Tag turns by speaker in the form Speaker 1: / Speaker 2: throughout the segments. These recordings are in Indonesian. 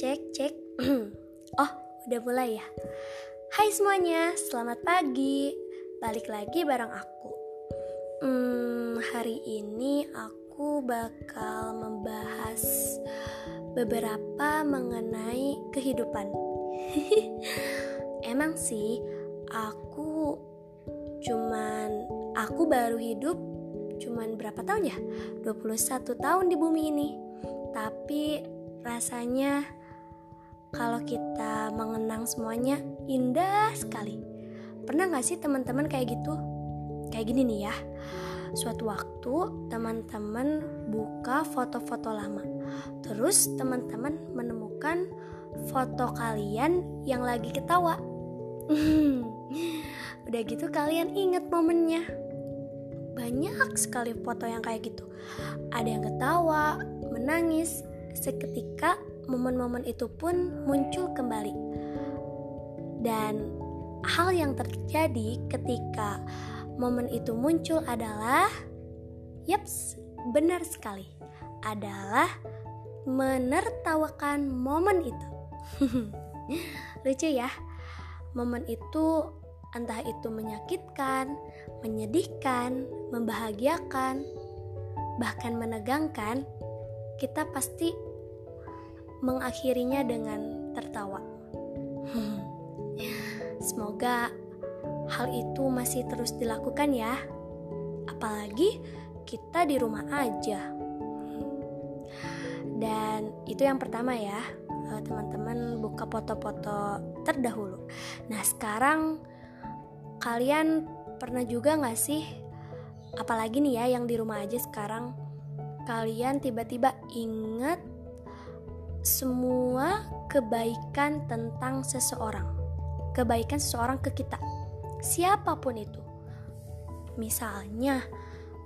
Speaker 1: Cek, cek. oh, udah mulai ya. Hai semuanya, selamat pagi. Balik lagi bareng aku. Hmm, hari ini aku bakal membahas beberapa mengenai kehidupan. Emang sih, aku cuman aku baru hidup cuman berapa tahun ya? 21 tahun di bumi ini. Tapi rasanya kalau kita mengenang semuanya indah sekali. Pernah gak sih teman-teman kayak gitu? Kayak gini nih ya. Suatu waktu teman-teman buka foto-foto lama. Terus teman-teman menemukan foto kalian yang lagi ketawa. Udah gitu kalian inget momennya banyak sekali foto yang kayak gitu. Ada yang ketawa, menangis, seketika momen-momen itu pun muncul kembali. Dan hal yang terjadi ketika momen itu muncul adalah Yaps, benar sekali. Adalah menertawakan momen itu. Lucu ya. Momen itu entah itu menyakitkan, menyedihkan, membahagiakan, bahkan menegangkan, kita pasti mengakhirinya dengan tertawa. Semoga hal itu masih terus dilakukan ya. Apalagi kita di rumah aja. Dan itu yang pertama ya, eh, teman-teman buka foto-foto terdahulu. Nah, sekarang kalian pernah juga gak sih? Apalagi nih ya yang di rumah aja sekarang. Kalian tiba-tiba ingat semua kebaikan tentang seseorang. Kebaikan seseorang ke kita. Siapa pun itu. Misalnya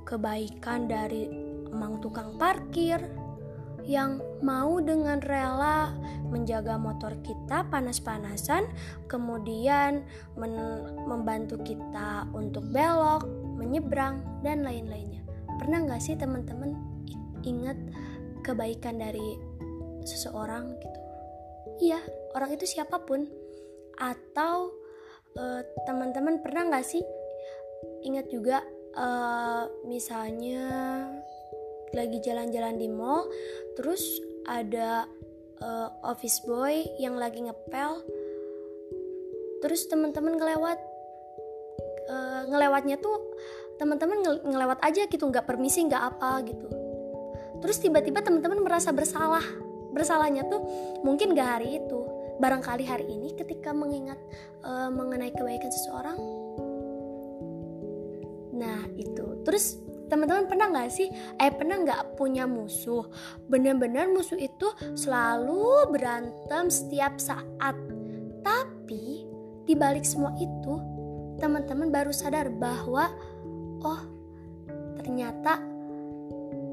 Speaker 1: kebaikan dari emang tukang parkir yang mau dengan rela menjaga motor kita panas-panasan, kemudian membantu kita untuk belok, menyeberang, dan lain-lainnya. Pernah nggak sih teman-teman ingat kebaikan dari seseorang gitu? Iya, orang itu siapa pun. Atau uh, teman-teman pernah nggak sih ingat juga uh, misalnya lagi jalan-jalan di mall terus ada uh, office boy yang lagi ngepel terus teman-teman ngelewat uh, ngelewatnya tuh teman-teman ngelewat aja gitu nggak permisi nggak apa gitu. Terus tiba-tiba teman-teman merasa bersalah. Bersalahnya tuh mungkin gak hari itu. Barangkali hari ini ketika mengingat uh, mengenai kebaikan seseorang. Nah itu. Terus teman-teman pernah nggak sih? Eh pernah nggak punya musuh? Benar-benar musuh itu selalu berantem setiap saat. Tapi di balik semua itu teman-teman baru sadar bahwa oh ternyata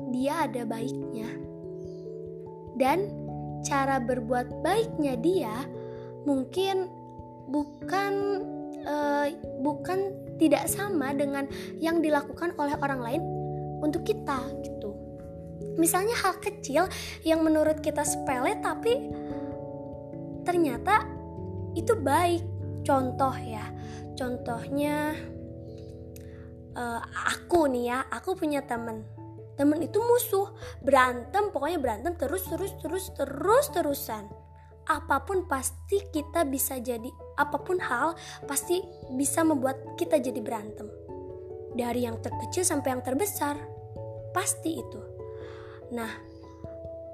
Speaker 1: dia ada baiknya. Dan cara berbuat baiknya dia mungkin bukan uh, bukan tidak sama dengan yang dilakukan oleh orang lain untuk kita gitu. Misalnya hal kecil yang menurut kita sepele tapi ternyata itu baik. Contoh ya. Contohnya uh, aku nih ya, aku punya temen temen itu musuh berantem pokoknya berantem terus terus terus terus terusan apa pun pasti kita bisa jadi apa pun hal pasti bisa membuat kita jadi berantem. Dari yang terkecil sampai yang terbesar. Pasti itu. Nah,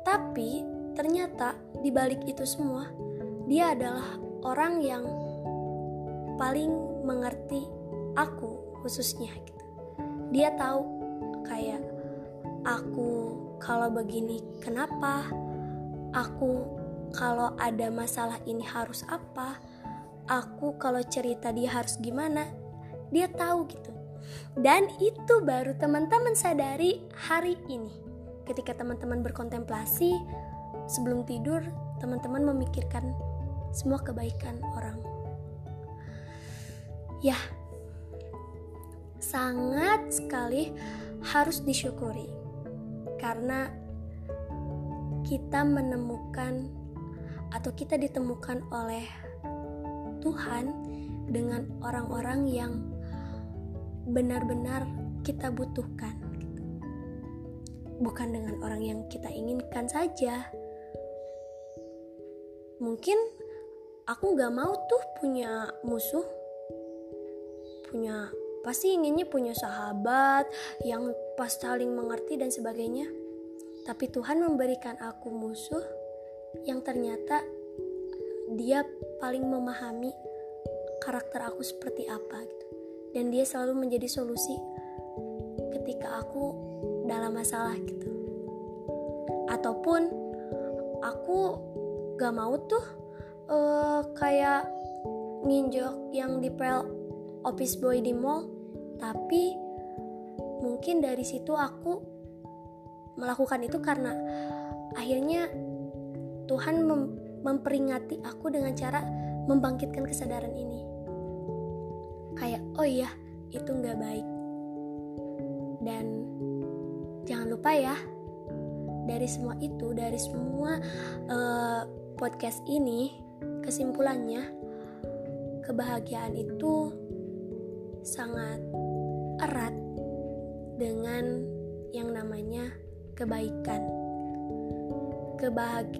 Speaker 1: tapi ternyata di balik itu semua dia adalah orang yang paling mengerti aku khususnya gitu. Dia tahu kayak aku kalau begini kenapa? Aku kalau ada masalah ini harus apa aku kalau cerita dia harus gimana dia tahu gitu. Dan itu baru teman-teman sadari hari ini. Ketika teman-teman berkontemplasi sebelum tidur teman-teman memikirkan semua kebaikan orang. Ya sangat sekali harus disyukuri. Karena kita menemukan atau kita ditemukan oleh Tuhan dengan orang-orang yang benar-benar kita butuhkan. Bukan dengan orang yang kita inginkan saja. Mungkin aku gak mau tuh punya musuh. Punya pasti inginnya punya sahabat yang pas saling mengerti dan sebagainya. Tapi Tuhan memberikan aku musuh yang ternyata dia paling memahami karakter aku seperti apa gitu. Dan dia selalu menjadi solusi ketika aku dalam masalah gitu. Ataupun aku gak mau tuh uh, kayak nginjok yang di pel office boy di mall. Tapi mungkin dari situ aku melakukan itu karena akhirnya Tuhan mem memperingati aku dengan cara membangkitkan kesadaran ini. Kayak oh iya itu nggak baik. Dan jangan lupa ya dari semua itu dari semua uh, podcast ini kesimpulannya kebahagiaan itu sangat erat dengan yang namanya kebaikan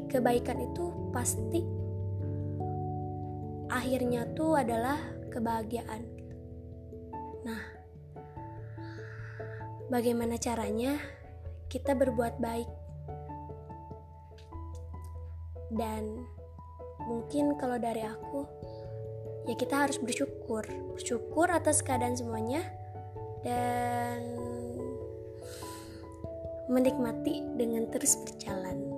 Speaker 1: Kebaikan itu pasti akhirnya tuh adalah kebahagiaan. Nah bagaimana caranya kita berbuat baik? Dan mungkin kalau dari aku ya kita harus bersyukur. Bersyukur atas keadaan semuanya dan menikmati dengan terus berjalan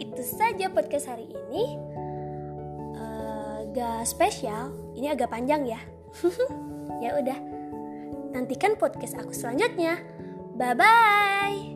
Speaker 1: itu saja podcast hari ini. Uh, gak spesial. Ini agak panjang ya. Ya udah. Nantikan podcast aku selanjutnya. Bye bye